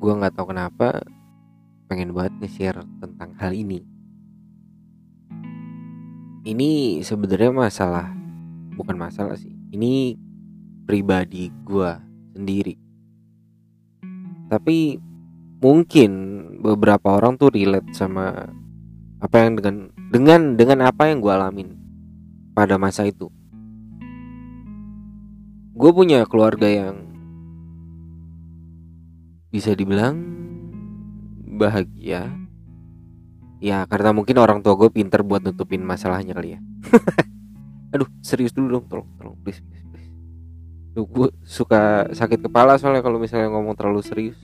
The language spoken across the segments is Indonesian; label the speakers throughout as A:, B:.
A: gue nggak tahu kenapa pengen banget nge-share tentang hal ini. Ini sebenarnya masalah bukan masalah sih. Ini pribadi gue sendiri. Tapi mungkin beberapa orang tuh relate sama apa yang dengan dengan dengan apa yang gue alamin pada masa itu. Gue punya keluarga yang bisa dibilang bahagia. Ya karena mungkin orang tua gue pinter buat nutupin masalahnya kali ya. Aduh serius dulu dong. Tolong tolong please please please. Duh, gue suka sakit kepala soalnya kalau misalnya ngomong terlalu serius.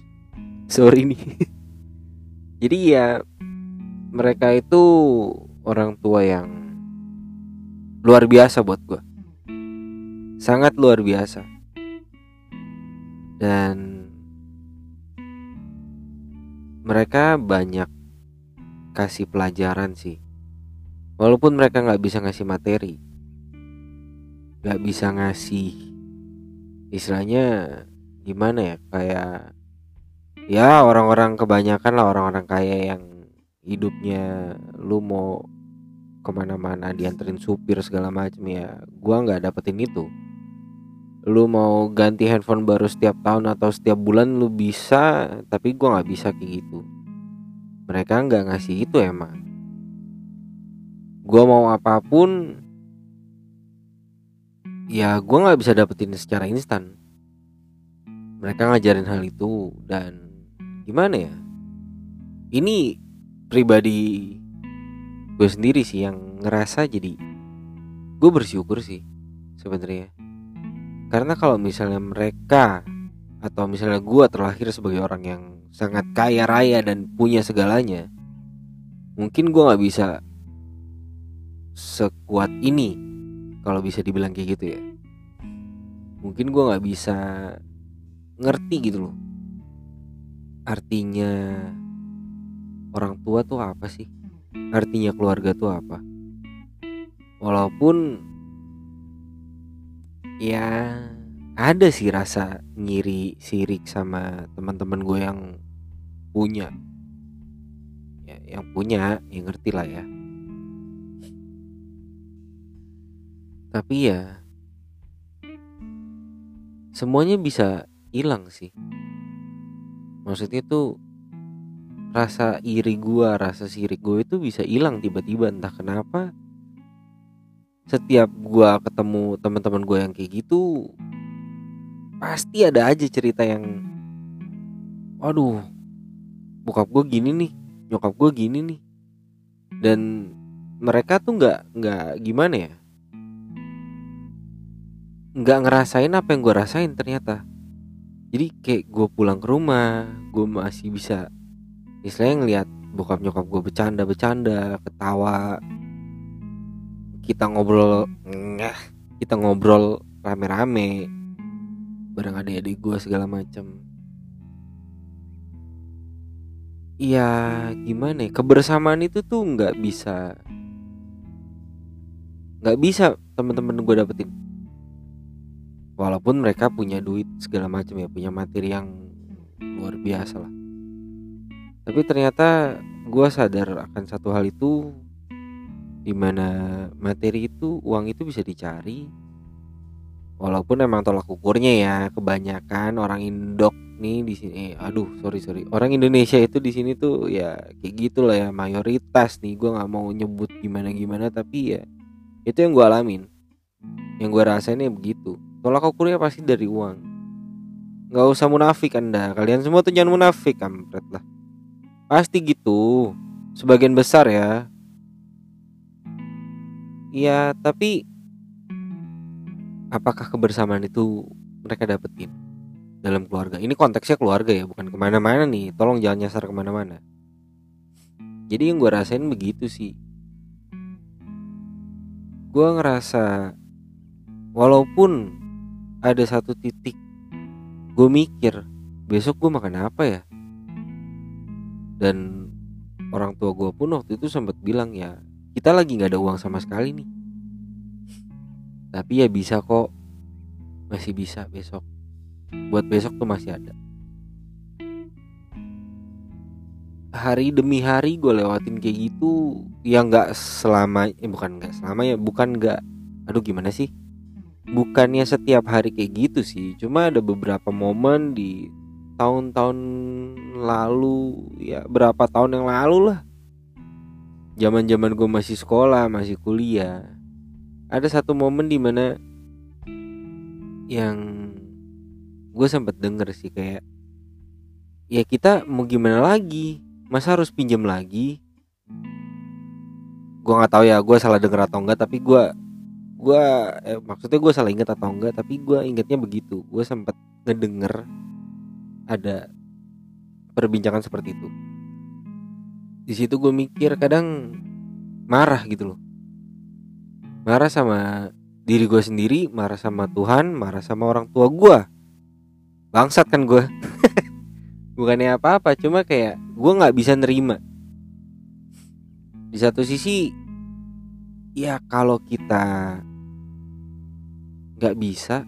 A: Sorry nih. Jadi ya mereka itu orang tua yang luar biasa buat gue sangat luar biasa. Dan mereka banyak kasih pelajaran sih. Walaupun mereka nggak bisa ngasih materi nggak bisa ngasih istilahnya gimana ya kayak ya orang-orang kebanyakan lah orang-orang kaya yang hidupnya lu mau ke mana-mana dianterin supir segala macam ya gua nggak dapetin itu lu mau ganti handphone baru setiap tahun atau setiap bulan lu bisa tapi gua nggak bisa kayak gitu. Mereka nggak ngasih itu emang. Gua mau apa pun ya gua nggak bisa dapetin secara instan. Mereka ngajarin hal itu dan gimana ya? Ini pribadi gue sendiri sih yang ngerasa jadi gue bersyukur sih sebenarnya karena kalau misalnya mereka atau misalnya gue terlahir sebagai orang yang sangat kaya raya dan punya segalanya mungkin gue nggak bisa sekuat ini kalau bisa dibilang kayak gitu ya. Mungkin gue nggak bisa ngerti gitu loh. Artinya orang tua tuh apa sih? Artinya keluarga tuh apa? Walaupun ya ada sih rasa ngiri sirik sama teman-teman gue yang punya. Ya yang punya ya ngerti lah ya. Tapi ya semuanya bisa hilang sih. Maksudnya tuh rasa iri gua rasa sirik gue itu bisa hilang tiba-tiba entah kenapa setiap gua ketemu teman-teman gue yang kayak gitu pasti ada aja cerita yang waduh bokap gue gini nih nyokap gue gini nih. Dan mereka tuh nggak nggak gimana ya? Nggak ngerasain apa yang gue rasain ternyata. Jadi kayak gue pulang ke rumah gue masih bisa istilahnya ngeliat bokap nyokap gue bercanda bercanda ketawa kita ngobrol kita ngobrol rame-rame. Bareng adik-adik gue segala macam Iya gimana ya? Kebersamaan itu tuh nggak bisa nggak bisa teman-teman gue dapetin. Walaupun mereka punya duit segala macam ya punya materi yang luar biasa lah. Tapi ternyata gue sadar akan satu hal itu di mana materi itu uang itu bisa dicari. Walaupun emang tolak ukurnya ya kebanyakan orang Indok nih di sini eh, aduh sorry sorry. Orang Indonesia itu di sini tuh ya kayak gitulah ya mayoritas nih. Gue nggak mau nyebut gimana gimana tapi ya itu yang gue alamin. Yang gue rasain ya begitu. Tolak ukurnya pasti dari uang. Nggak usah munafik anda. Kalian semua tuh jangan munafik kampret lah. Pasti gitu. Sebagian besar ya Iya tapi apakah kebersamaan itu mereka dapetin dalam keluarga? Ini konteksnya keluarga ya bukan ke mana-mana nih. Tolong jangan nyasar ke mana-mana. Jadi yang gue rasain begitu sih. Gue ngerasa walaupun ada satu titik gue mikir besok gue makan apa ya? Dan orang tua gue pun waktu itu sempat bilang ya kita lagi nggak ada uang sama sekali nih. Tapi ya bisa kok. Masih bisa besok. Buat besok tuh masih ada. Hari demi hari gue lewatin kayak gitu ya nggak selama eh bukan nggak selama ya bukan nggak aduh gimana sih? Bukannya setiap hari kayak gitu sih cuma ada beberapa momen di tahun-tahun lalu ya berapa tahun yang lalu lah zaman-zaman gue masih sekolah masih kuliah ada satu momen di mana yang gue sempat denger sih kayak ya kita mau gimana lagi? Masa harus pinjam lagi? Gue nggak tahu ya gue salah denger atau enggak tapi gue gue eh, maksudnya gue salah inget atau enggak tapi gue ingetnya begitu. Gue sempat ngedenger ada perbincangan seperti itu di situ gue mikir kadang marah gitu loh. Marah sama diri gue sendiri marah sama Tuhan marah sama orang tua gue bangsat kan gue bukannya apa-apa cuma kayak gue nggak bisa nerima. Di satu sisi ya kalau kita nggak bisa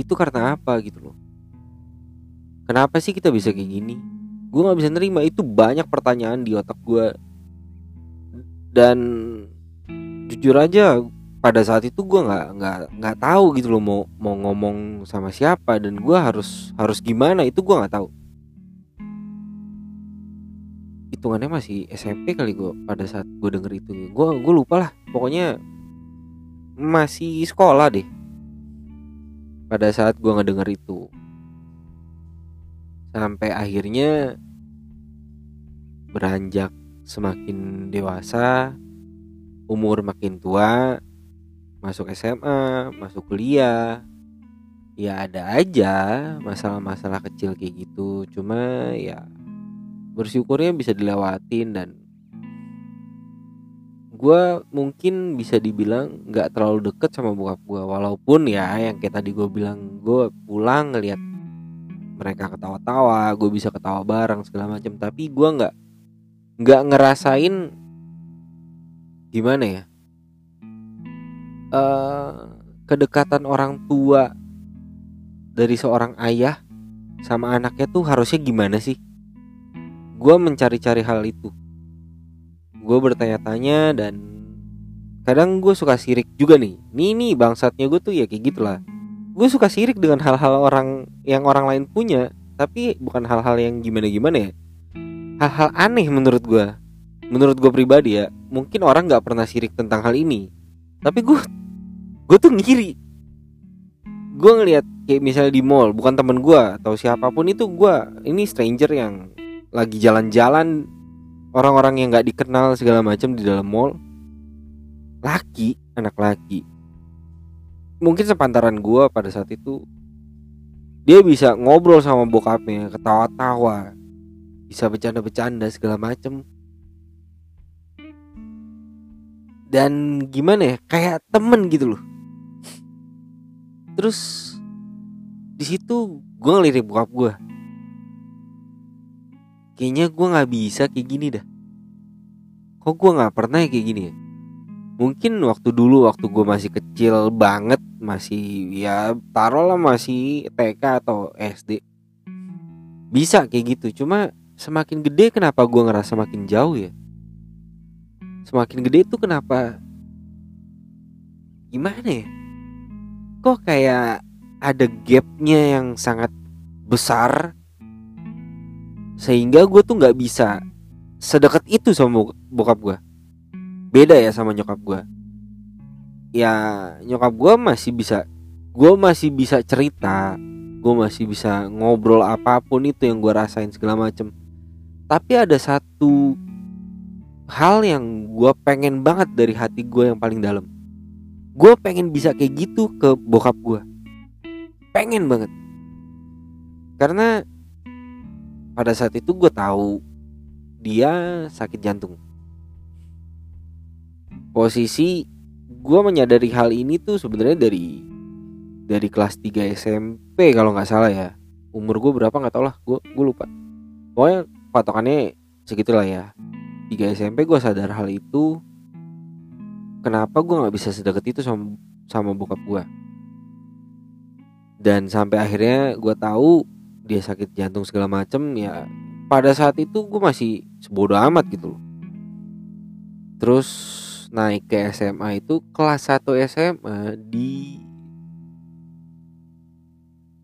A: itu karena apa gitu loh. Kenapa sih kita bisa kayak gini gue nggak bisa nerima. Itu banyak pertanyaan di otak gue dan jujur aja pada saat itu gue nggak nggak nggak tahu gitu loh mau mau ngomong sama siapa dan gue harus harus gimana. Itu gue nggak tahu. Hitungannya masih SMP kali gue pada saat gue denger itu. Gue gue lupa lah. Pokoknya masih sekolah deh. Pada saat gue ngedenger itu. Sampai akhirnya beranjak semakin dewasa umur makin tua masuk SMA masuk kuliah ya ada aja masalah-masalah kecil kayak gitu. Cuma ya bersyukurnya bisa dilewatin dan gue mungkin bisa dibilang nggak terlalu deket sama bokap gue walaupun ya yang kayak tadi gue bilang gue pulang ngeliat mereka ketawa-tawa gue bisa ketawa bareng segala macam. Tapi gue nggak nggak ngerasain gimana ya uh, kedekatan orang tua dari seorang ayah sama anaknya tuh harusnya gimana sih? Gue mencari-cari hal itu. Gue bertanya-tanya dan kadang gue suka sirik juga nih. Nih nih bangsatnya gue tuh ya kayak gitulah. Gue suka sirik dengan hal-hal orang yang orang lain punya, tapi bukan hal-hal yang gimana-gimana ya. Hal-hal aneh menurut gue. Menurut gue pribadi ya, mungkin orang nggak pernah sirik tentang hal ini. Tapi gue gue tuh ngiri. Gue ngeliat kayak misalnya di mall bukan temen gue atau siapa pun itu gue ini stranger yang lagi jalan-jalan orang-orang yang nggak dikenal segala macam di dalam mall. Laki anak laki. Mungkin sepantaran gue pada saat itu dia bisa ngobrol sama bokapnya ketawa-tawa bisa bercanda-bercanda segala macem. Dan gimana ya kayak temen gitu loh. Terus di situ gue ngelirik bokap gue kayaknya gue nggak bisa kayak gini dah. Kok gue nggak pernah ya kayak gini ya? Mungkin waktu dulu waktu gue masih kecil banget masih ya taruh lah masih TK atau SD bisa kayak gitu cuma semakin gede kenapa gue ngerasa makin jauh ya? Semakin gede tuh kenapa gimana ya? Kok kayak ada gapnya yang sangat besar? Sehingga gue tuh nggak bisa sedekat itu sama bokap gue beda ya sama nyokap gue ya nyokap gue masih bisa gue masih bisa cerita gue masih bisa ngobrol apa pun itu yang gue rasain segala macem tapi ada satu hal yang gue pengen banget dari hati gue yang paling dalam. Gue pengen bisa kayak gitu ke bokap gue pengen banget. Karena pada saat itu gue tahu dia sakit jantung. Posisi gue menyadari hal ini tuh sebenarnya dari dari kelas 3 SMP kalau nggak salah ya. Umur gue berapa nggak tau lah gue gue lupa. Pokoknya patokannya segitulah ya. 3 SMP gue sadar hal itu. Kenapa gue nggak bisa sedekat itu sama sama bokap gue dan sampai akhirnya gue tahu dia sakit jantung segala macem ya pada saat itu gue masih sebodoh amat gitu loh. Terus naik ke SMA itu kelas 1 SMA di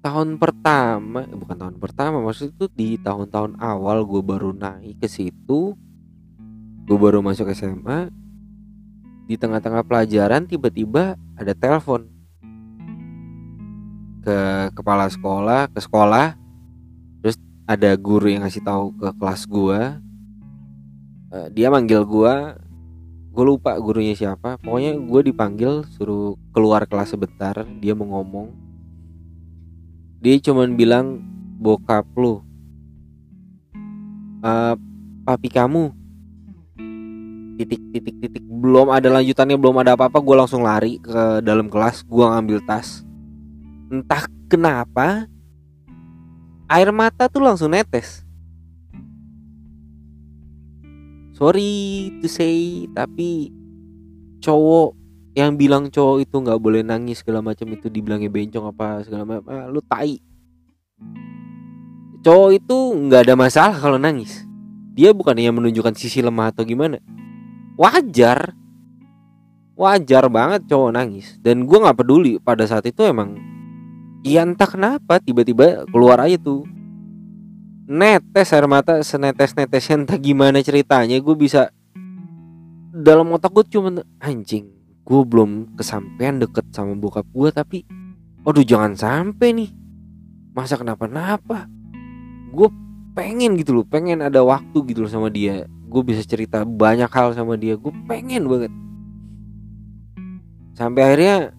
A: tahun pertama eh, bukan tahun pertama maksud itu di tahun-tahun awal gue baru naik ke situ gue baru masuk SMA di tengah-tengah pelajaran tiba-tiba ada telepon ke kepala sekolah ke sekolah terus ada guru yang ngasih tahu ke kelas gua uh, dia manggil gua gue lupa gurunya siapa pokoknya gue dipanggil suruh keluar kelas sebentar dia mau ngomong dia cuman bilang bokap lu. Uh, papi kamu? Titik titik titik. Belum ada lanjutannya belum ada apa-apa. Gue langsung lari ke dalam kelas. Gue ngambil tas. Entah kenapa air mata tuh langsung netes. Sorry to say tapi cowok yang bilang cowok itu nggak boleh nangis segala macam itu dibilangnya bencong apa segala macam ah, lu tai. Cowok itu nggak ada masalah kalau nangis. Dia bukan yang menunjukkan sisi lemah atau gimana. Wajar. Wajar banget cowok nangis. Dan gue nggak peduli pada saat itu emang ya entah kenapa tiba-tiba keluar aja tuh. Netes air mata senetes netes entah gimana ceritanya gue bisa dalam otak gue cuma anjing gue belum kesampaian deket sama bokap gue tapi aduh jangan sampai nih. Masa kenapa-napa? Gue pengen gitu loh pengen ada waktu gitu loh sama dia. Gue bisa cerita banyak hal sama dia gue pengen banget. Sampai akhirnya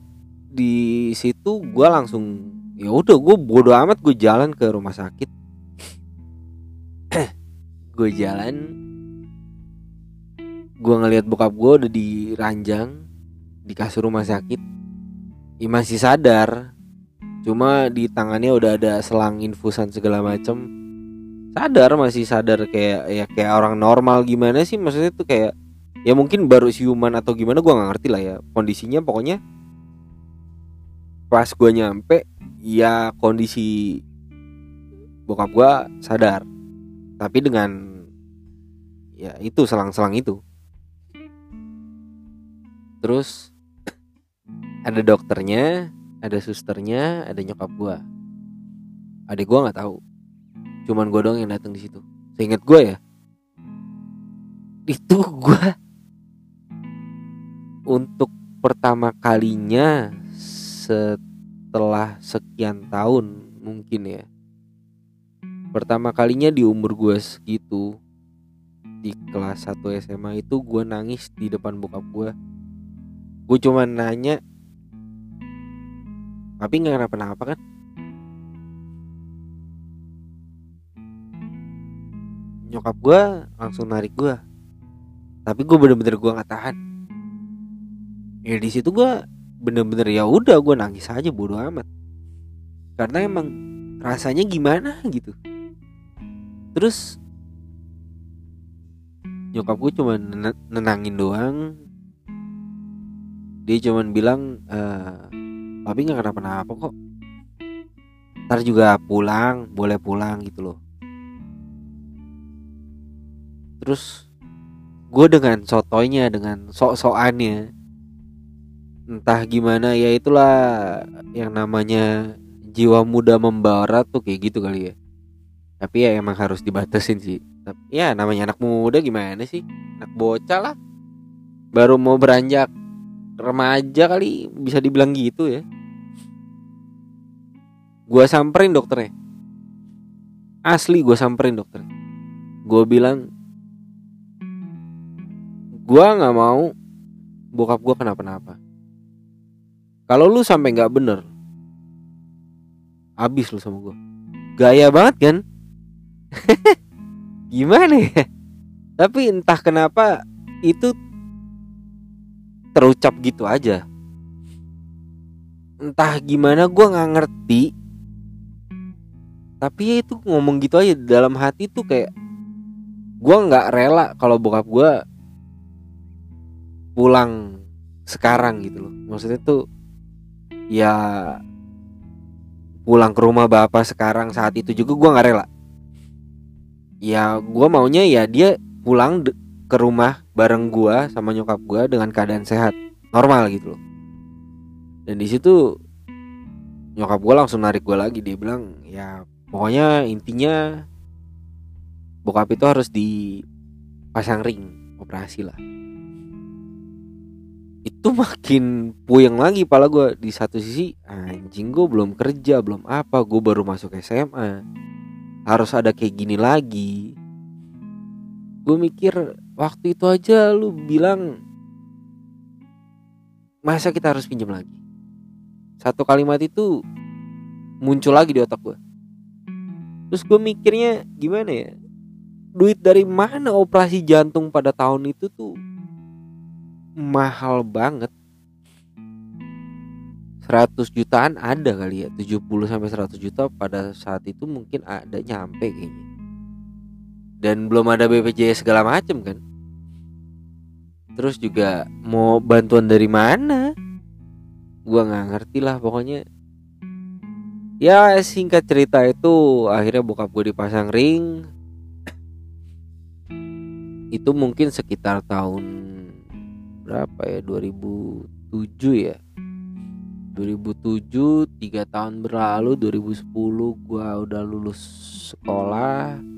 A: di situ gue langsung ya udah gue bodo amat gue jalan ke rumah sakit. Gue jalan gue ngelihat bokap gue udah di ranjang di kasur rumah sakit ya masih sadar. Cuma di tangannya udah ada selang infusan segala macem. Sadar masih sadar kayak ya kayak orang normal gimana sih? Maksudnya tuh kayak ya mungkin baru siuman atau gimana gue nggak ngerti lah ya. Kondisinya pokoknya pas gue nyampe ya kondisi bokap gue sadar. Tapi dengan ya itu selang-selang itu. Terus ada dokternya ada susternya ada nyokap gue adik gue nggak tahu. Cuman gue doang yang datang di situ. Seingat gue ya itu gue untuk pertama kalinya setelah sekian tahun mungkin ya. Pertama kalinya di umur gue segitu di kelas 1 SMA itu gue nangis di depan bokap gue gue cuma nanya tapi nggak kenapa-napa kan? Nyokap gue langsung narik gue tapi gue bener-bener gue nggak tahan. Ya di situ gue bener-bener ya udah gue nangis aja bodo amat. Karena emang rasanya gimana gitu. Terus nyokap gue cuma nenangin doang. Dia cuma bilang e, tapi nggak kenapa-napa kok. Ntar juga pulang boleh pulang gitu loh. Terus gue dengan sotonya dengan sok-sokannya entah gimana ya itulah yang namanya jiwa muda membara tuh kayak gitu kali ya. Tapi ya emang harus dibatasin sih. Ya namanya anak muda gimana sih? Anak bocah lah. Baru mau beranjak remaja kali bisa dibilang gitu ya. Gue samperin dokternya. Asli gue samperin dokter gue bilang gue nggak mau bokap gue kenapa-napa. Kalau lu sampai nggak bener abis lu sama gue gaya banget kan? Gimana ya? Tapi entah kenapa itu terucap gitu aja. Entah gimana gue nggak ngerti. Tapi ya itu ngomong gitu aja dalam hati tuh kayak gue nggak rela kalau bokap gue pulang sekarang gitu loh. Maksudnya tuh ya pulang ke rumah bapak sekarang saat itu juga gue nggak rela. Ya gue maunya ya dia pulang ke rumah bareng gue sama nyokap gue dengan keadaan sehat normal gitu loh. Dan di situ nyokap gue langsung narik gue lagi dia bilang ya pokoknya intinya bokap itu harus dipasang ring operasi lah. Itu makin puyeng lagi pala gue di satu sisi anjing gue belum kerja belum apa gue baru masuk SMA harus ada kayak gini lagi. Gue mikir waktu itu aja lu bilang masa kita harus pinjam lagi? Satu kalimat itu muncul lagi di otak gue terus gue mikirnya gimana ya? Duit dari mana operasi jantung pada tahun itu tuh mahal banget. 100 jutaan ada kali ya 70 sampai 100 juta pada saat itu mungkin ada nyampe kayaknya dan belum ada BPJS segala macem kan? Terus juga mau bantuan dari mana? Gua nggak ngerti lah pokoknya. Ya singkat cerita itu akhirnya bokap gue dipasang ring. Itu mungkin sekitar tahun berapa ya? 2007 ya? 2007 tiga tahun berlalu 2010 gua udah lulus sekolah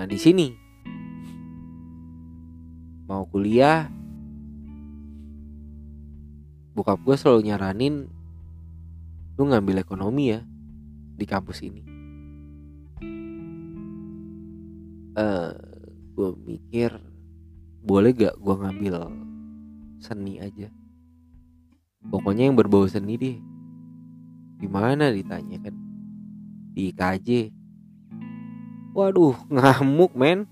A: Nah di sini mau kuliah, bokap gue selalu nyaranin lu ngambil ekonomi ya di kampus ini. Uh, eh, gue mikir boleh gak gue ngambil seni aja. Pokoknya yang berbau seni deh. Gimana ditanya kan? Di KJ Waduh, ngamuk men.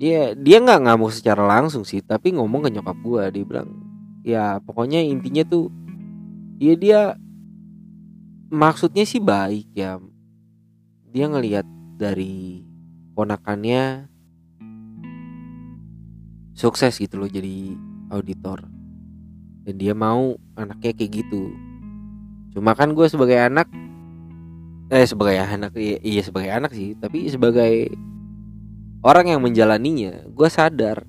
A: Ya, dia nggak ngamuk secara langsung sih, tapi ngomong ke nyokap gue, dia bilang, ya pokoknya intinya tuh, ya dia maksudnya sih baik ya. Dia ngelihat dari ponakannya sukses gitu loh jadi auditor dan dia mau anaknya kayak gitu cuma kan gue sebagai anak eh sebagai anak iya, iya sebagai anak sih. Tapi sebagai orang yang menjalaninya gue sadar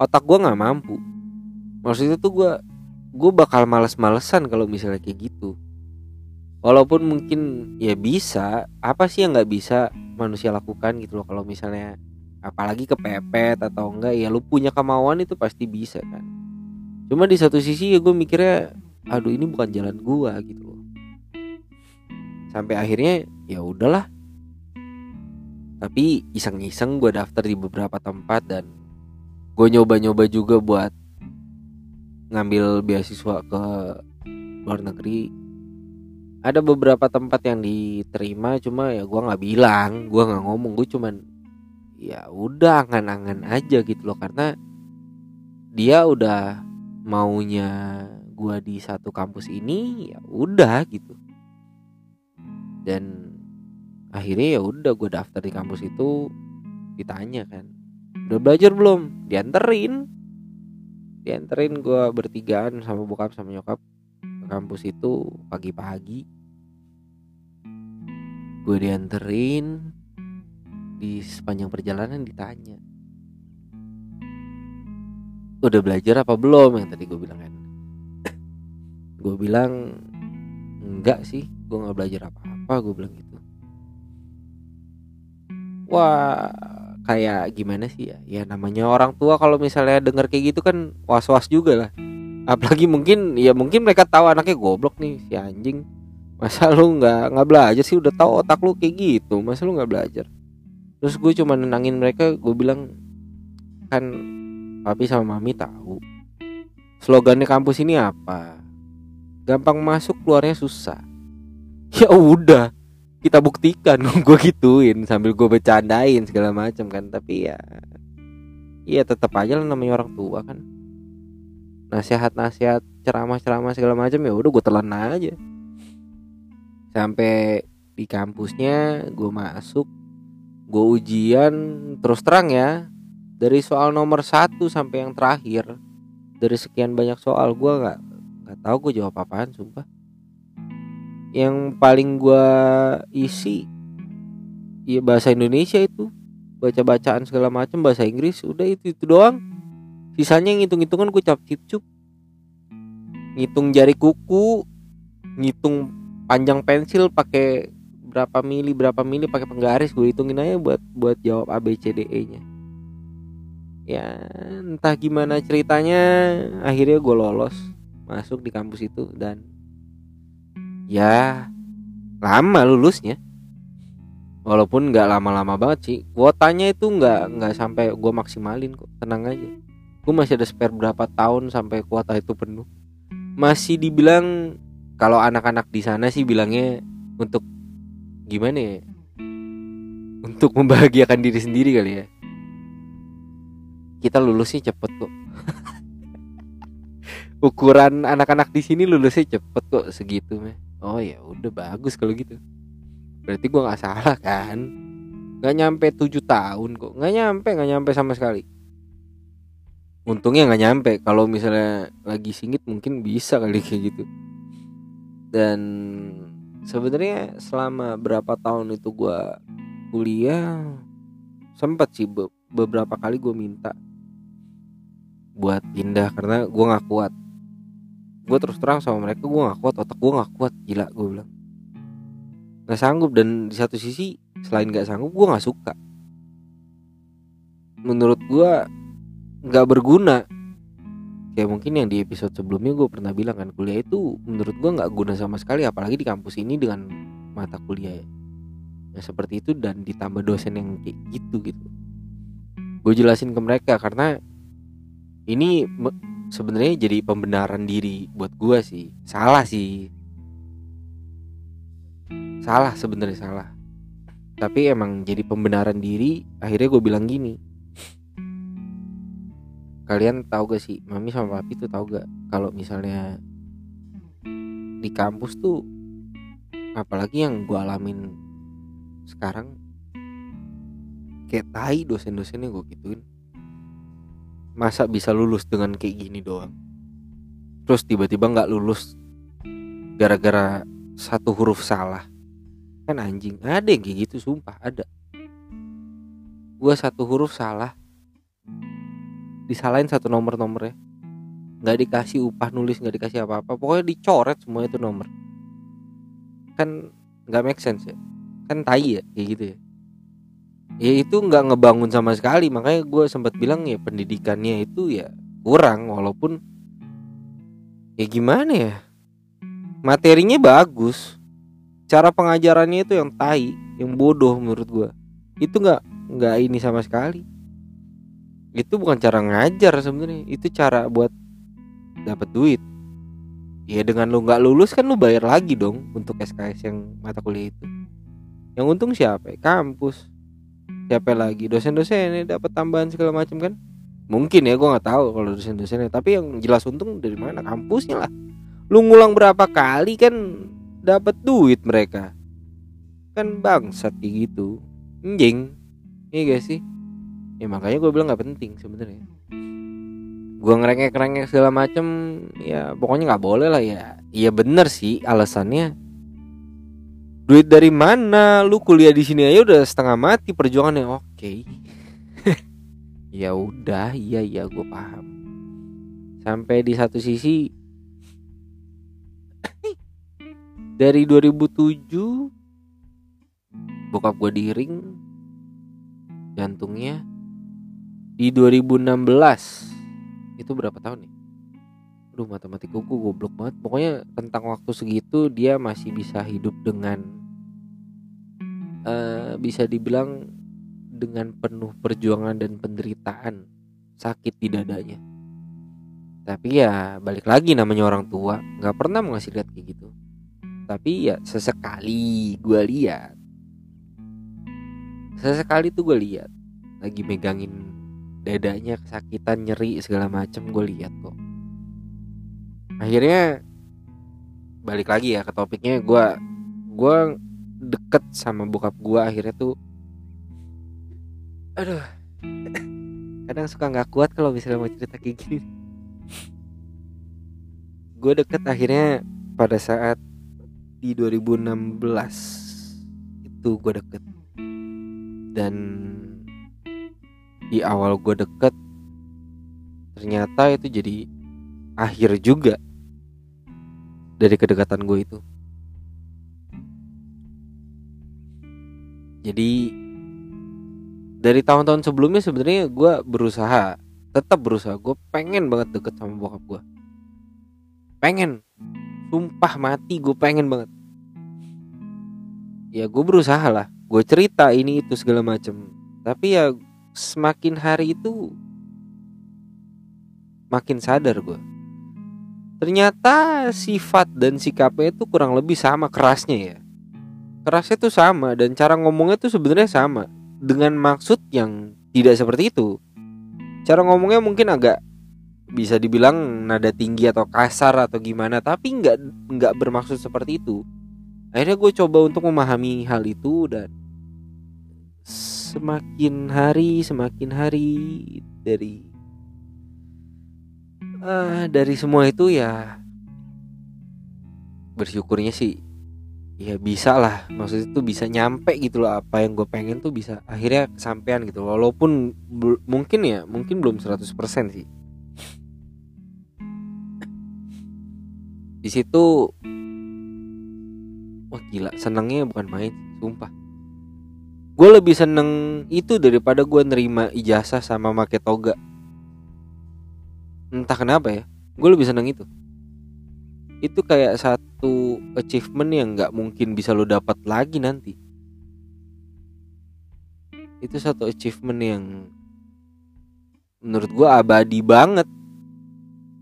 A: otak gue nggak mampu. Maksudnya tuh gue gue bakal males-malesan kalau misalnya kayak gitu. Walaupun mungkin ya bisa apa sih yang nggak bisa manusia lakukan gitu loh. Kalau misalnya apalagi kepepet atau enggak ya lu punya kemauan itu pasti bisa kan. Cuma di satu sisi ya gue mikirnya aduh ini bukan jalan gue gitu loh sampai akhirnya ya udahlah. Tapi iseng-iseng gue daftar di beberapa tempat dan gue nyoba-nyoba juga buat ngambil beasiswa ke luar negeri. Ada beberapa tempat yang diterima cuma ya gue nggak bilang gue nggak ngomong gue cuman ya udah angan-angan aja gitu loh. Karena dia udah maunya gue di satu kampus ini ya udah gitu dan akhirnya ya udah gue daftar di kampus itu ditanya kan udah belajar belum? Dianterin. Dianterin gue bertigaan sama bokap sama nyokap ke kampus itu pagi-pagi. Gue dianterin di sepanjang perjalanan ditanya udah belajar apa belum? Yang tadi gue bilang kan. Gue bilang enggak sih gue nggak belajar apa apa gue bilang gitu. Wah kayak gimana sih ya? Ya namanya orang tua kalau misalnya denger kayak gitu kan was was juga lah. Apalagi mungkin ya mungkin mereka tahu anaknya goblok nih si anjing. Masa lu nggak nggak belajar sih? Udah tahu otak lu kayak gitu masa lu nggak belajar? Terus gue cuma nenangin mereka gue bilang kan papi sama mami tahu slogannya kampus ini apa? Gampang masuk keluarnya susah ya udah kita buktikan. Gue gituin sambil gue bercandain segala macam kan. Tapi ya iya tetap aja lah namanya orang tua kan. Nasihat-nasihat ceramah-ceramah segala macam ya udah gue telan aja. Sampai di kampusnya gue masuk gue ujian terus terang ya dari soal nomor satu sampai yang terakhir dari sekian banyak soal gue nggak nggak tahu gue jawab apaan sumpah yang paling gue isi iya bahasa Indonesia itu. Baca bacaan segala macam bahasa Inggris udah itu itu doang. Sisanya ngitung hitungan gue cap cip cup ngitung jari kuku ngitung panjang pensil pakai berapa mili berapa mili pakai penggaris. Gue hitungin aja buat buat jawab A B C D E nya. Ya entah gimana ceritanya akhirnya gue lolos masuk di kampus itu dan ya lama lulusnya. Walaupun nggak lama-lama banget sih. Kuotanya itu nggak nggak sampai gue maksimalin kok. Tenang aja. Gue masih ada spare berapa tahun sampai kuota itu penuh. Masih dibilang kalau anak-anak di sana sih bilangnya untuk gimana ya? Untuk membahagiakan diri sendiri kali ya. Kita lulusnya cepet kok. Ukuran anak-anak di sini lulusnya cepet kok segitu meh oh ya udah bagus kalau gitu. Berarti gua nggak salah kan? Nggak nyampe tujuh tahun kok. Nggak nyampe nggak nyampe sama sekali. Untungnya nggak nyampe. Kalau misalnya lagi singit mungkin bisa kali kayak gitu. Dan sebenarnya selama berapa tahun itu gua kuliah sempat sih be beberapa kali gue minta buat pindah. Karena gue nggak kuat gue terus terang sama mereka gue nggak kuat otak gue nggak kuat. Gila gue bilang. Nggak sanggup dan di satu sisi selain nggak sanggup gue nggak suka. Menurut gue nggak berguna. Kayak mungkin yang di episode sebelumnya gue pernah bilang kan kuliah itu menurut gue nggak guna sama sekali apalagi di kampus ini dengan mata kuliah yang seperti itu dan ditambah dosen yang kayak gitu gitu. Gue jelasin ke mereka karena ini sebenarnya jadi pembenaran diri buat gue sih. Salah sih. Salah sebenarnya salah. Tapi emang jadi pembenaran diri akhirnya gue bilang gini. Kalian tahu gak sih mami sama papi tuh tahu gak kalau misalnya di kampus tuh apalagi yang gue alamin sekarang kayak tai dosen-dosennya gue gituin masa bisa lulus dengan kayak gini doang. Terus tiba-tiba nggak lulus gara-gara satu huruf salah. Kan anjing ada yang kayak gitu sumpah ada. Gue satu huruf salah disalahin satu nomor nomornya nggak dikasih upah nulis nggak dikasih apa-apa pokoknya dicoret semua itu nomor. Kan nggak make sense ya. Kan tai ya kayak gitu ya ya itu nggak ngebangun sama sekali. Makanya gue sempat bilang ya pendidikannya itu ya kurang walaupun ya gimana ya? Materinya bagus. Cara pengajarannya itu yang tai yang bodoh menurut gue itu nggak nggak ini sama sekali. Itu bukan cara ngajar sebenarnya. Itu cara buat dapat duit. Ya dengan lu nggak lulus kan lu bayar lagi dong untuk SKS yang mata kuliah itu. Yang untung siapa? Kampus siapa lagi? Dosen-dosen ini dapat tambahan segala macam kan? Mungkin ya gue nggak tahu kalau dosen-dosennya tapi yang jelas untung dari mana? Kampusnya lah. Lu ngulang berapa kali kan dapat duit mereka? Kan bangsat kayak gitu. Anjing iya gak sih? Ya makanya gue bilang nggak penting sebenarnya. Gue ngerengek ngerengek segala macem ya pokoknya nggak boleh lah ya. Iya bener sih alasannya duit dari mana? Lu kuliah di sini aja udah setengah mati perjuangannya. Oke. Okay. ya udah iya iya gue paham. Sampai di satu sisi dari 2007 bokap gue diring jantungnya. Di 2016 itu berapa tahun nih Aduh matematiku gue goblok banget. Pokoknya tentang waktu segitu Dia masih bisa hidup dengan uh, Bisa dibilang Dengan penuh perjuangan dan penderitaan Sakit di dadanya. Tapi ya balik lagi namanya orang tua Gak pernah mau ngasih lihat kayak gitu. Tapi ya sesekali gue lihat. Sesekali tuh gue lihat. Lagi megangin dadanya kesakitan nyeri segala macem gue lihat kok. Akhirnya balik lagi ya ke topiknya gue gue deket sama bokap gue akhirnya tuh aduh. Kadang suka nggak kuat kalau misalnya mau cerita kayak gini. Gue deket akhirnya pada saat di 2016 itu gue deket. Dan di awal gue deket ternyata itu jadi akhir juga dari kedekatan gue itu jadi dari tahun-tahun sebelumnya sebenarnya gue berusaha tetap berusaha. Gue pengen banget deket sama bokap gue pengen. Sumpah mati gue pengen banget. Ya gue berusaha lah. Gue cerita ini itu segala macem. Tapi ya semakin hari itu makin sadar gue ternyata sifat dan sikapnya itu kurang lebih sama kerasnya ya kerasnya tuh sama dan cara ngomongnya tuh sebenarnya sama dengan maksud yang tidak seperti itu. Cara ngomongnya mungkin agak bisa dibilang nada tinggi atau kasar atau gimana, tapi nggak nggak bermaksud seperti itu. Akhirnya gue coba untuk memahami hal itu dan semakin hari semakin hari dari uh, dari semua itu ya bersyukurnya sih ya bisa lah. Maksud itu bisa nyampe gitu loh. Apa yang gue pengen tuh bisa akhirnya kesampaian gitu walaupun mungkin ya mungkin belum 100% sih. Di situ wah gila. Senengnya bukan main sumpah. Gue lebih seneng itu daripada gue nerima ijazah sama make toga. Entah kenapa ya gue lebih seneng itu itu kayak satu achievement yang nggak mungkin bisa lo dapat lagi nanti. Itu satu achievement yang menurut gue abadi banget.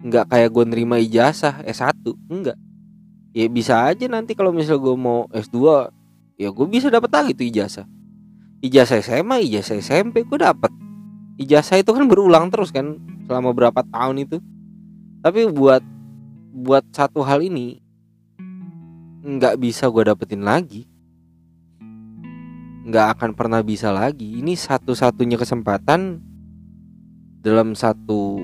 A: Nggak kayak gue nerima ijazah S1 enggak ya bisa aja nanti kalau misal gue mau S2 ya gue bisa dapat lagi tuh ijazah. Ijazah SMA ijazah SMP gue dapat. Ijazah itu kan berulang terus kan selama berapa tahun itu. Tapi buat buat satu hal ini nggak bisa gue dapetin lagi. Nggak akan pernah bisa lagi. Ini satu-satunya kesempatan dalam satu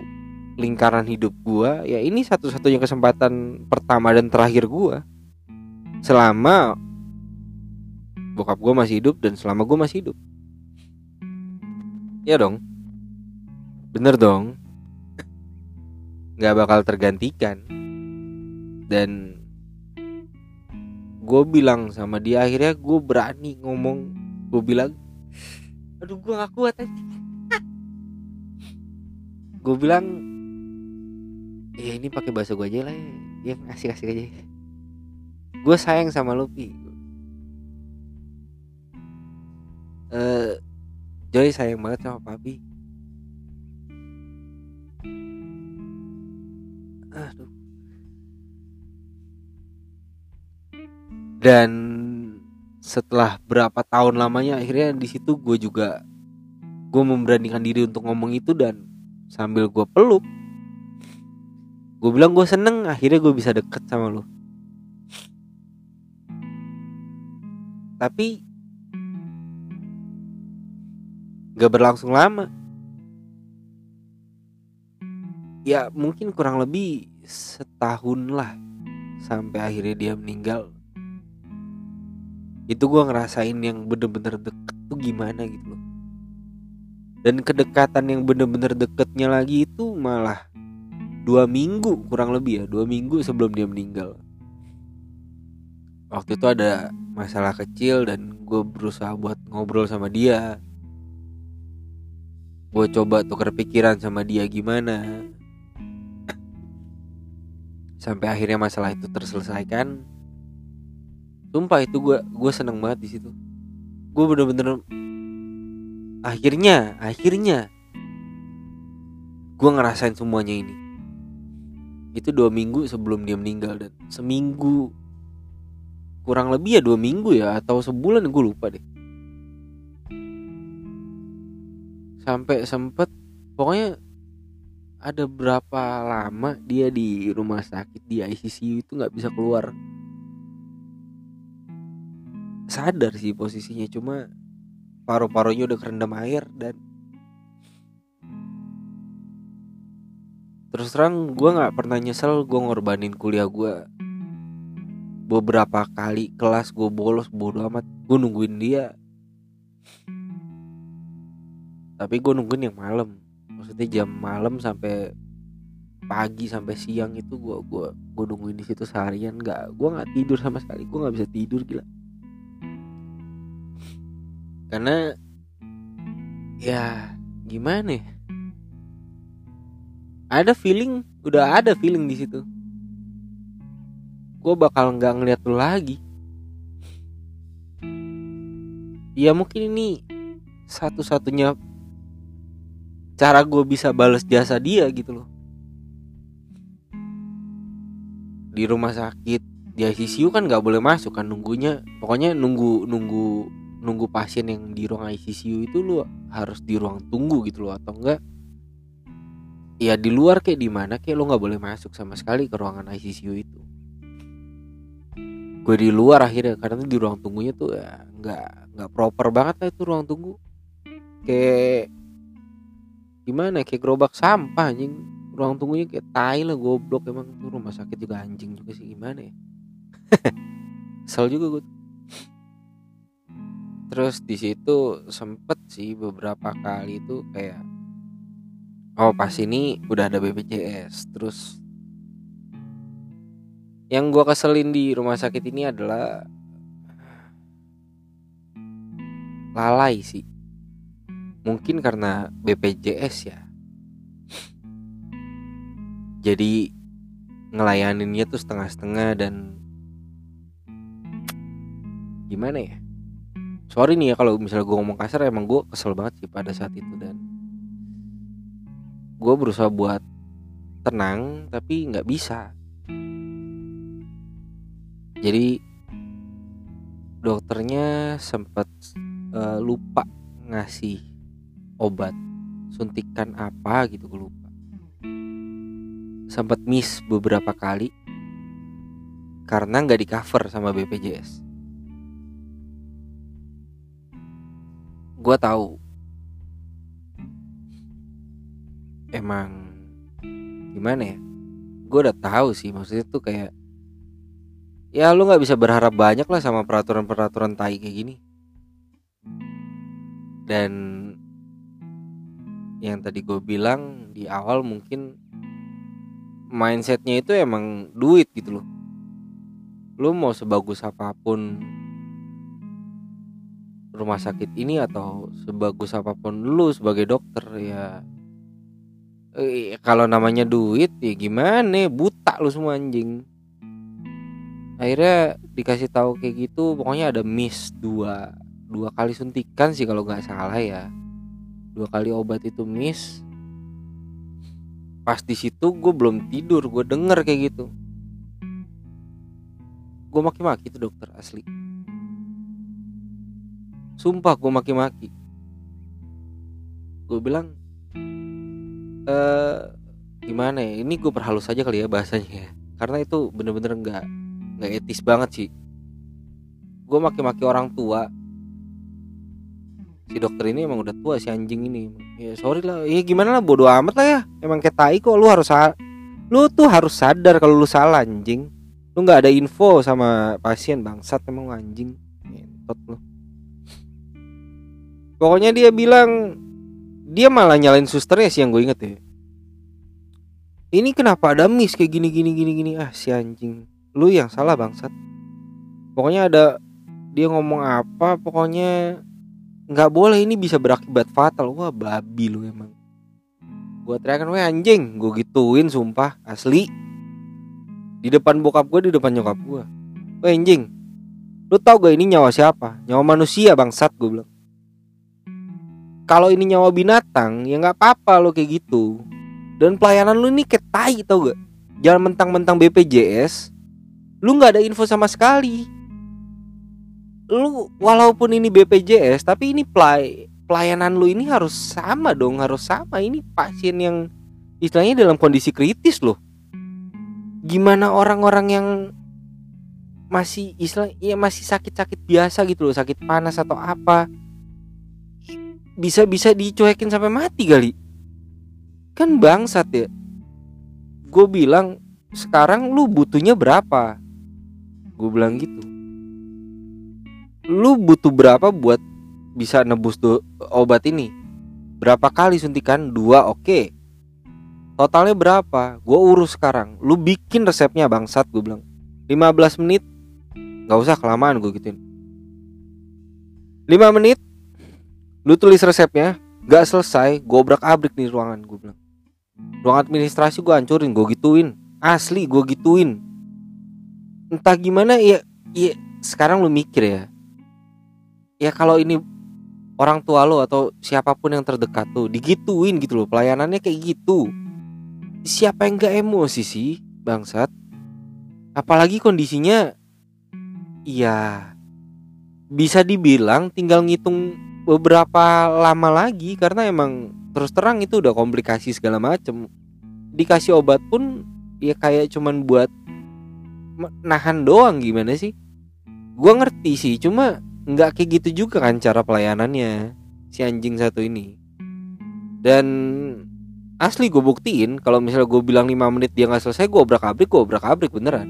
A: lingkaran hidup gue ya ini satu-satunya kesempatan pertama dan terakhir gue selama bokap gue masih hidup dan selama gue masih hidup. Ya dong. Bener dong. Nggak bakal tergantikan dan gue bilang sama dia akhirnya gue berani ngomong. Gue bilang aduh gue gak kuat aja gue bilang ya ini pakai bahasa gue aja lah ya. Kasih kasih aja. Gue sayang sama Lupi uh, Joy sayang banget sama papi. Aduh dan setelah berapa tahun lamanya akhirnya di situ gue juga gue memberanikan diri untuk ngomong itu dan sambil gue peluk gue bilang gue seneng akhirnya gue bisa deket sama lo tapi gak berlangsung lama. Ya mungkin kurang lebih setahun lah sampai akhirnya dia meninggal itu gue ngerasain yang bener-bener deket tuh gimana gitu loh. Dan kedekatan yang bener-bener deketnya lagi itu malah dua minggu kurang lebih ya dua minggu sebelum dia meninggal. Waktu itu ada masalah kecil dan gue berusaha buat ngobrol sama dia. Gue coba tukar pikiran sama dia gimana. Sampai akhirnya masalah itu terselesaikan Sumpah itu gue gue seneng banget di situ. Gue bener-bener akhirnya akhirnya gue ngerasain semuanya ini. Itu dua minggu sebelum dia meninggal dan seminggu kurang lebih ya dua minggu ya atau sebulan gue lupa deh. Sampai sempet pokoknya ada berapa lama dia di rumah sakit di ICU itu nggak bisa keluar sadar sih posisinya cuma paru-parunya udah kerendam air dan terus terang gue nggak pernah nyesel gue ngorbanin kuliah gue beberapa kali kelas gue bolos bodo amat gue nungguin dia. Tapi gue nungguin yang malam maksudnya jam malam sampai pagi sampai siang itu gue gua gue nungguin di situ seharian nggak gue nggak tidur sama sekali gue nggak bisa tidur gila karena ya gimana ya? Ada feeling udah ada feeling di situ. Gue bakal nggak ngeliat lu lagi. Ya mungkin ini satu-satunya cara gue bisa balas jasa dia gitu loh. Di rumah sakit di ICU kan nggak boleh masuk kan nunggunya. Pokoknya nunggu nunggu nunggu pasien yang di ruang ICU itu lu harus di ruang tunggu gitu loh atau enggak? Ya di luar kayak di mana kayak lo nggak boleh masuk sama sekali ke ruangan ICU itu. Gue di luar akhirnya karena di ruang tunggunya tuh ya nggak nggak proper banget lah itu ruang tunggu. Kayak gimana kayak gerobak sampah anjing. Ruang tunggunya kayak tai lah goblok emang. Tuh rumah sakit juga anjing juga sih gimana ya? Kesel juga gue terus di situ sempet sih beberapa kali itu kayak oh pas ini udah ada BPJS terus yang gue keselin di rumah sakit ini adalah lalai sih. Mungkin karena BPJS ya. Jadi ngelayaninnya tuh setengah-setengah dan gimana ya sorry nih ya kalau misalnya gue ngomong kasar emang gue kesel banget sih pada saat itu dan. Gue berusaha buat tenang tapi nggak bisa. Jadi dokternya sempat uh, lupa ngasih obat suntikan apa gitu gue lupa. Sempat miss beberapa kali karena nggak di cover sama BPJS gue tahu. Emang gimana ya? Gue udah tahu sih maksudnya tuh kayak ya lu nggak bisa berharap banyak lah sama peraturan-peraturan tai kayak gini. Dan yang tadi gue bilang di awal mungkin mindsetnya itu emang duit gitu loh. Lu mau sebagus apa pun rumah sakit ini atau sebagus apa pun lu sebagai dokter ya eh, kalau namanya duit ya gimana buta lu semua anjing. Akhirnya dikasih tahu kayak gitu pokoknya ada miss dua dua kali suntikan sih kalau nggak salah ya. Dua kali obat itu miss. Pas di situ gue belum tidur gue denger kayak gitu. Gue maki-maki tuh dokter asli sumpah gue maki-maki. Gue bilang eh gimana ya? Ini gue perhalus aja kali ya bahasanya ya. Karena itu bener-bener nggak nggak etis banget sih. Gue maki-maki orang tua. Si dokter ini emang udah tua si anjing ini. Ya sorry lah. Ya gimana lah? Bodoh amat lah ya. Emang kayak tai kok. Lu harus lu tuh harus sadar kalau lu salah anjing. Lu nggak ada info sama pasien bangsat. Emang anjing. Ngentot lu pokoknya dia bilang dia malah nyalain susternya sih yang gue inget ya. Ini kenapa ada miss kayak gini gini gini gini? Ah si anjing. Lu yang salah bangsat. Pokoknya ada dia ngomong apa pokoknya nggak boleh ini bisa berakibat fatal. Wah babi lu emang. Gue teriakan weh anjing. Gue gituin sumpah asli. Di depan bokap gue di depan nyokap gue weh anjing lu tau gak ini nyawa siapa? Nyawa manusia bangsat gue bilang kalau ini nyawa binatang ya nggak apa-apa lo kayak gitu. Dan pelayanan lu ini kayak tai tau gak jangan mentang-mentang BPJS lu nggak ada info sama sekali. Lu walaupun ini BPJS tapi ini play, pelayanan lu ini harus sama dong harus sama. Ini pasien yang istilahnya dalam kondisi kritis loh. Gimana orang-orang yang masih istilah ya masih sakit-sakit biasa gitu loh sakit panas atau apa bisa bisa dicuekin sampai mati kali. Kan bangsat ya. Gue bilang sekarang lu butuhnya berapa? Gue bilang gitu. Lu butuh berapa buat bisa nebus tuh obat ini? Berapa kali suntikan? Dua oke. Okay. totalnya berapa? Gue urus sekarang. Lu bikin resepnya bangsat gue bilang. 15 menit. Nggak usah kelamaan gue gituin. 5 menit lu tulis resepnya gak selesai gue obrak abrik nih ruangan gue bilang. Ruang administrasi gue hancurin gue gituin. Asli gue gituin. Entah gimana ya ya sekarang lu mikir ya. Ya kalau ini orang tua lo atau siapa pun yang terdekat tuh digituin gitu loh pelayanannya kayak gitu. Siapa yang gak emosi sih bangsat? Apalagi kondisinya ya bisa dibilang tinggal ngitung beberapa lama lagi karena emang terus terang itu udah komplikasi segala macem. Dikasih obat pun ya kayak cuman buat nahan doang gimana sih? Gua ngerti sih cuma nggak kayak gitu juga kan cara pelayanannya si anjing satu ini. Dan asli gue buktiin kalau misalnya gue bilang 5 menit dia nggak selesai gue obrak abrik gue obrak abrik beneran.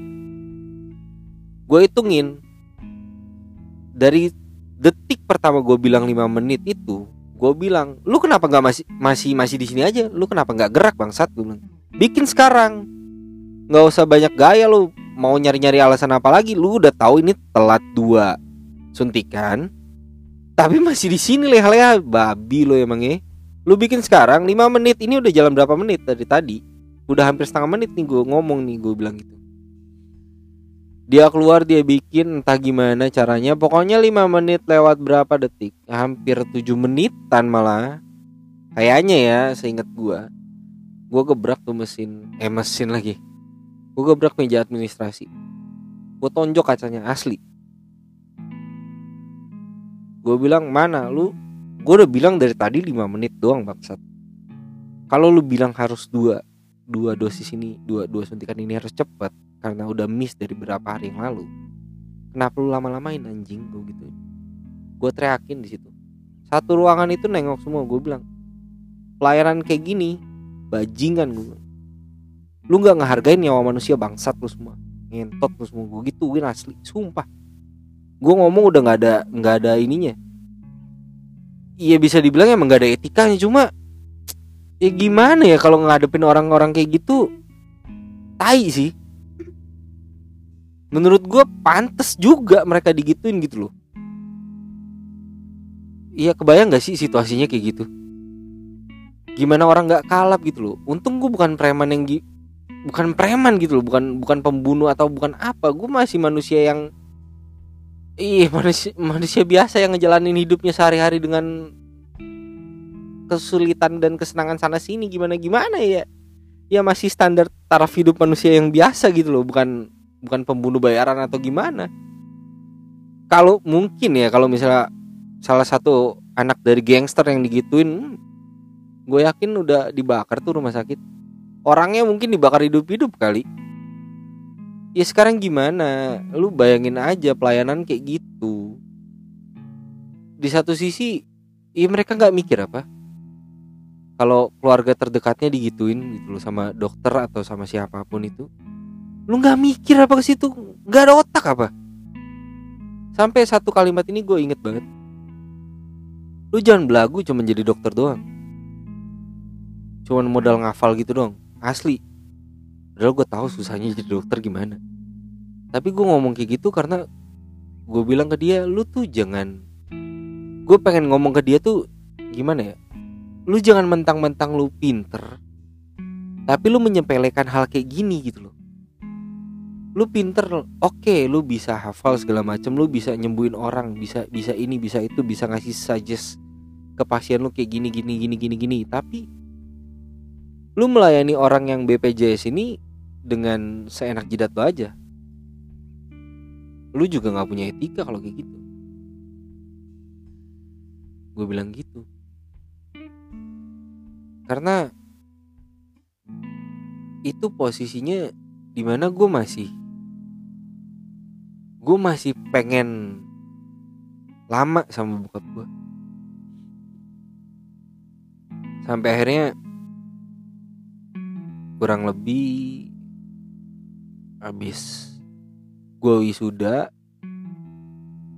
A: Gue hitungin dari detik pertama gue bilang 5 menit itu gue bilang lu kenapa nggak masih masih masih di sini aja? Lu kenapa nggak gerak bangsat? Gue bilang bikin sekarang. Nggak usah banyak gaya lu mau nyari-nyari alasan apa lagi? Lu udah tahu ini telat dua suntikan tapi masih di sini leha-leha babi lo emangnya lu bikin sekarang 5 menit ini udah jalan berapa menit dari tadi? Udah hampir setengah menit nih gue ngomong nih gue bilang gitu dia keluar dia bikin entah gimana caranya. Pokoknya 5 menit lewat berapa detik? Hampir 7 menitan malah. Kayaknya ya seingat gue gue gebrak tuh mesin eh mesin lagi. Gue gebrak meja administrasi. Gue tonjok kacanya asli. Gue bilang mana lu? Gue udah bilang dari tadi 5 menit doang bangsat. Kalau lu bilang harus dua dua dosis ini dua dua suntikan ini harus cepat karena udah miss dari beberapa hari yang lalu. Kenapa lu lama-lamain anjing? Gue gitu. Gue teriakin di situ. Satu ruangan itu nengok semua gue bilang. Pelayanan kayak gini bajingan gue lu nggak ngehargain nyawa manusia bangsat lu semua. Ngentot lu semua gue gituin asli sumpah. Gue ngomong udah nggak ada nggak ada ininya. Iya bisa dibilang emang nggak ada etikanya cuma ya gimana ya kalau ngadepin orang-orang kayak gitu? Tai sih menurut gue pantas juga mereka digituin gitu loh. Iya kebayang gak sih situasinya kayak gitu? Gimana orang nggak kalap gitu loh? Untung gue bukan preman yang bukan preman gitu loh bukan bukan pembunuh atau bukan apa. Gue masih manusia yang iya manusia manusia biasa yang ngejalanin hidupnya sehari-hari dengan kesulitan dan kesenangan sana sini. Gimana gimana ya? Ya masih standar taraf hidup manusia yang biasa gitu loh bukan bukan pembunuh bayaran atau gimana. Kalau mungkin ya kalau misalnya salah satu anak dari gangster yang digituin hmm, gue yakin udah dibakar tuh rumah sakit. Orangnya mungkin dibakar hidup-hidup kali. Ya sekarang gimana? Lu bayangin aja pelayanan kayak gitu. Di satu sisi ya mereka nggak mikir apa. Kalau keluarga terdekatnya digituin gitu loh sama dokter atau sama siapa pun itu lu nggak mikir apa ke situ? Nggak ada otak apa? Sampai satu kalimat ini gue inget banget. Lu jangan belagu cuma jadi dokter doang. Cuman modal ngafal gitu doang. Asli. Padahal gue tahu susahnya jadi dokter gimana. Tapi gue ngomong kayak gitu karena gue bilang ke dia lu tuh jangan gue pengen ngomong ke dia tuh gimana ya? Lu jangan mentang-mentang lu pinter tapi lu menyepelekan hal kayak gini gitu loh lu pinter oke okay, lu bisa hafal segala macam lu bisa nyembuhin orang bisa bisa ini bisa itu bisa ngasih suggest ke pasien lu kayak gini gini gini gini gini. Tapi lu melayani orang yang BPJS ini dengan seenak jidat lo aja. Lu juga nggak punya etika kalau kayak gitu. Gue bilang gitu. Karena itu posisinya di mana gue masih gue masih pengen lama sama bokap gue sampai akhirnya kurang lebih habis gue wisuda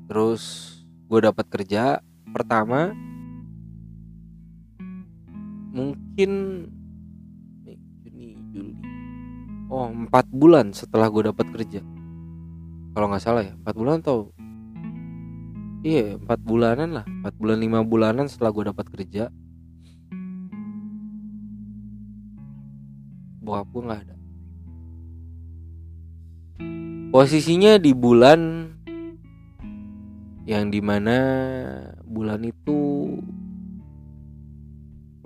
A: terus gue dapat kerja pertama. Mungkin Juni Juli. Oh empat bulan setelah gue dapat kerja kalau nggak salah ya empat bulan atau iya empat bulanan lah. Empat bulan lima bulanan setelah gue dapat kerja. Bokap gue nggak ada. Posisinya di bulan yang di mana bulan itu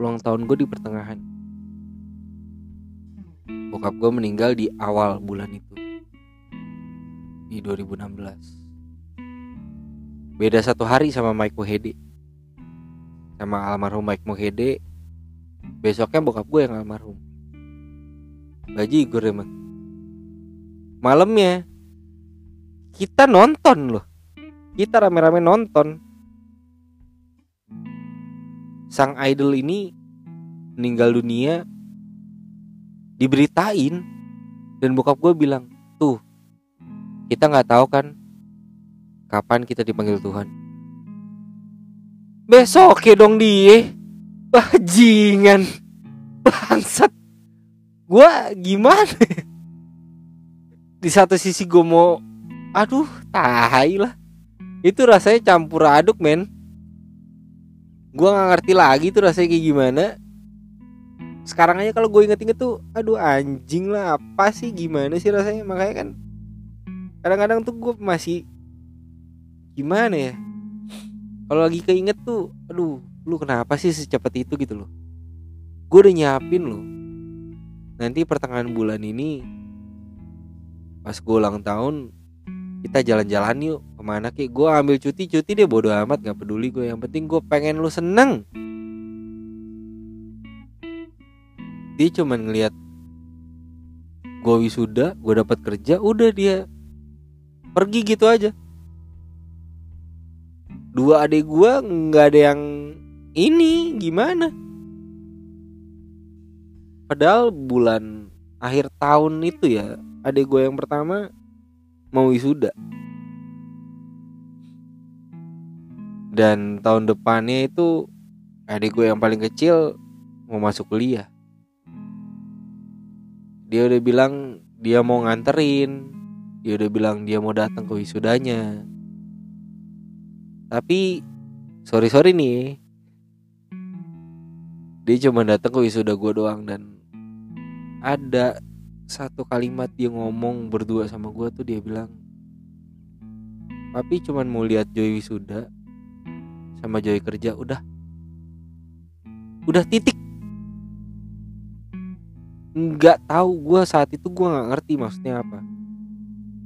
A: ulang tahun gue di pertengahan. Bokap gue meninggal di awal bulan itu di 2016 beda satu hari sama Mike Mohede. Sama almarhum Mike Mohede besoknya bokap gue yang almarhum. Baji Igor emang. Malamnya kita nonton loh. Kita rame-rame nonton. Sang idol ini meninggal dunia diberitain dan bokap gue bilang kita nggak tahu kan kapan kita dipanggil Tuhan. Besok ya dong dia bajingan. Bangsat. Gue gimana di satu sisi gue mau aduh tahai lah. Itu rasanya campur aduk men. Gue nggak ngerti lagi tuh rasanya kayak gimana. Sekarang aja kalau gue inget-inget tuh aduh anjing lah apa sih? Gimana sih rasanya? Makanya kan kadang-kadang tuh gue masih gimana ya? Kalau lagi keinget tuh aduh lu kenapa sih secepat itu gitu loh? Gue udah nyiapin loh. Nanti pertengahan bulan ini pas gue ulang tahun kita jalan-jalan yuk ke mana ki gue ambil cuti cuti deh bodo amat nggak peduli gue yang penting gue pengen lu seneng. Dia cuman ngelihat gue wisuda gue dapat kerja udah dia pergi gitu aja. Dua adik gue nggak ada yang ini gimana? Padahal bulan akhir tahun itu ya adik gue yang pertama mau wisuda. Dan tahun depannya itu adik gue yang paling kecil mau masuk kuliah. Dia udah bilang dia mau nganterin dia udah bilang dia mau datang ke wisudanya. Tapi sorry sorry nih. Dia cuma datang ke wisuda gue doang dan ada satu kalimat dia ngomong berdua sama gue tuh dia bilang papi cuman mau lihat Joy wisuda sama Joy kerja udah. Udah titik. Nggak tahu gue saat itu gue nggak ngerti maksudnya apa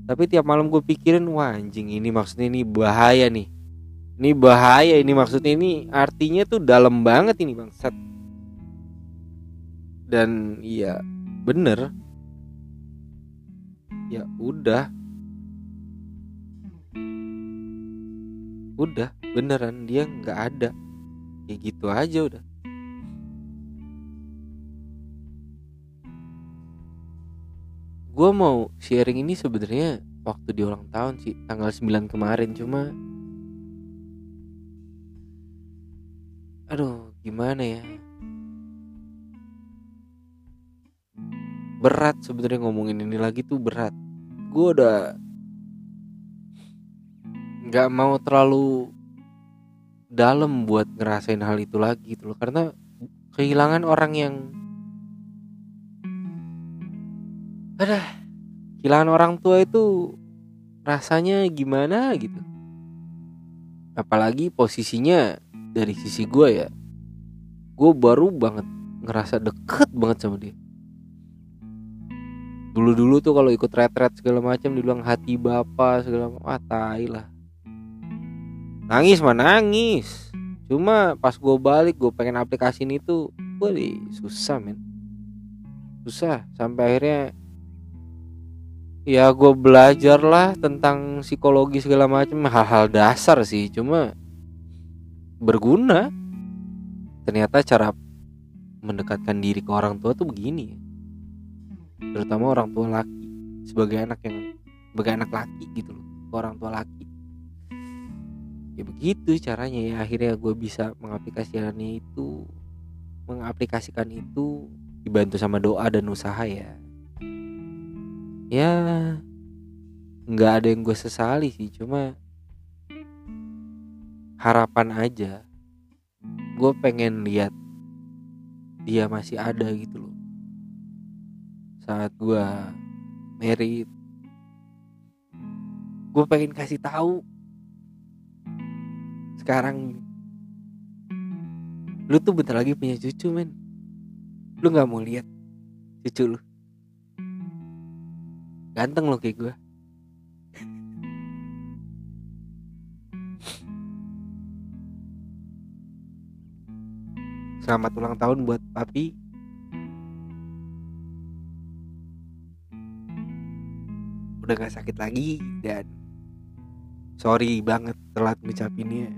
A: tapi tiap malam gue pikirin wah anjing ini maksudnya ini bahaya nih. Ini bahaya ini maksudnya ini artinya tuh dalam banget ini bangsat. Dan iya bener. Ya udah. Udah beneran dia nggak ada. Kayak gitu aja udah gue mau sharing ini sebenarnya waktu di ulang tahun sih tanggal 9 kemarin. Cuma aduh gimana ya? Berat sebenarnya ngomongin ini lagi tuh berat. Gue udah nggak mau terlalu dalam buat ngerasain hal itu lagi gitu loh. Karena kehilangan orang yang ada kehilangan orang tua itu rasanya gimana gitu? Apalagi posisinya dari sisi gue ya. Gue baru banget ngerasa deket banget sama dia. Dulu-dulu tuh kalau ikut retret segala macam dibilang hati bapak segala macam ah tai lah. Nangis mah nangis. Cuma pas gue balik gue pengen aplikasiin itu gue susah men. Susah. Sampai akhirnya ya gue belajar lah tentang psikologi segala macam. Hal-hal dasar sih cuma berguna. Ternyata cara mendekatkan diri ke orang tua tuh begini terutama orang tua laki sebagai anak yang sebagai anak laki gitu loh ke orang tua laki. Ya begitu caranya ya akhirnya gue bisa mengaplikasikannya itu mengaplikasikan itu dibantu sama doa dan usaha ya ya nggak ada yang gue sesali sih cuma harapan aja. Gue pengen lihat dia masih ada gitu loh. Saat gue merit gue pengen kasih tahu. Sekarang lu tuh bentar lagi punya cucu men. Lu nggak mau lihat cucu lu ganteng lo kayak gue Selamat ulang tahun buat papi. Udah gak sakit lagi Dan Sorry banget telat ngucapinnya.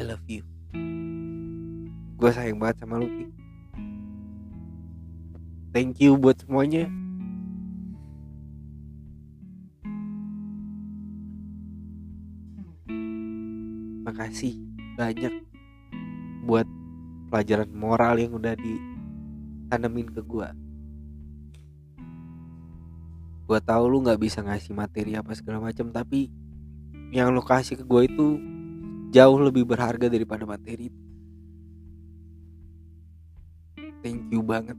A: I love you. Gue sayang banget sama lu. Thank you buat semuanya. Makasih banyak buat pelajaran moral yang udah ditanemin ke gue gue tahu lu nggak bisa ngasih materi apa segala macam tapi yang lu kasih ke gue itu jauh lebih berharga daripada materi. Thank you banget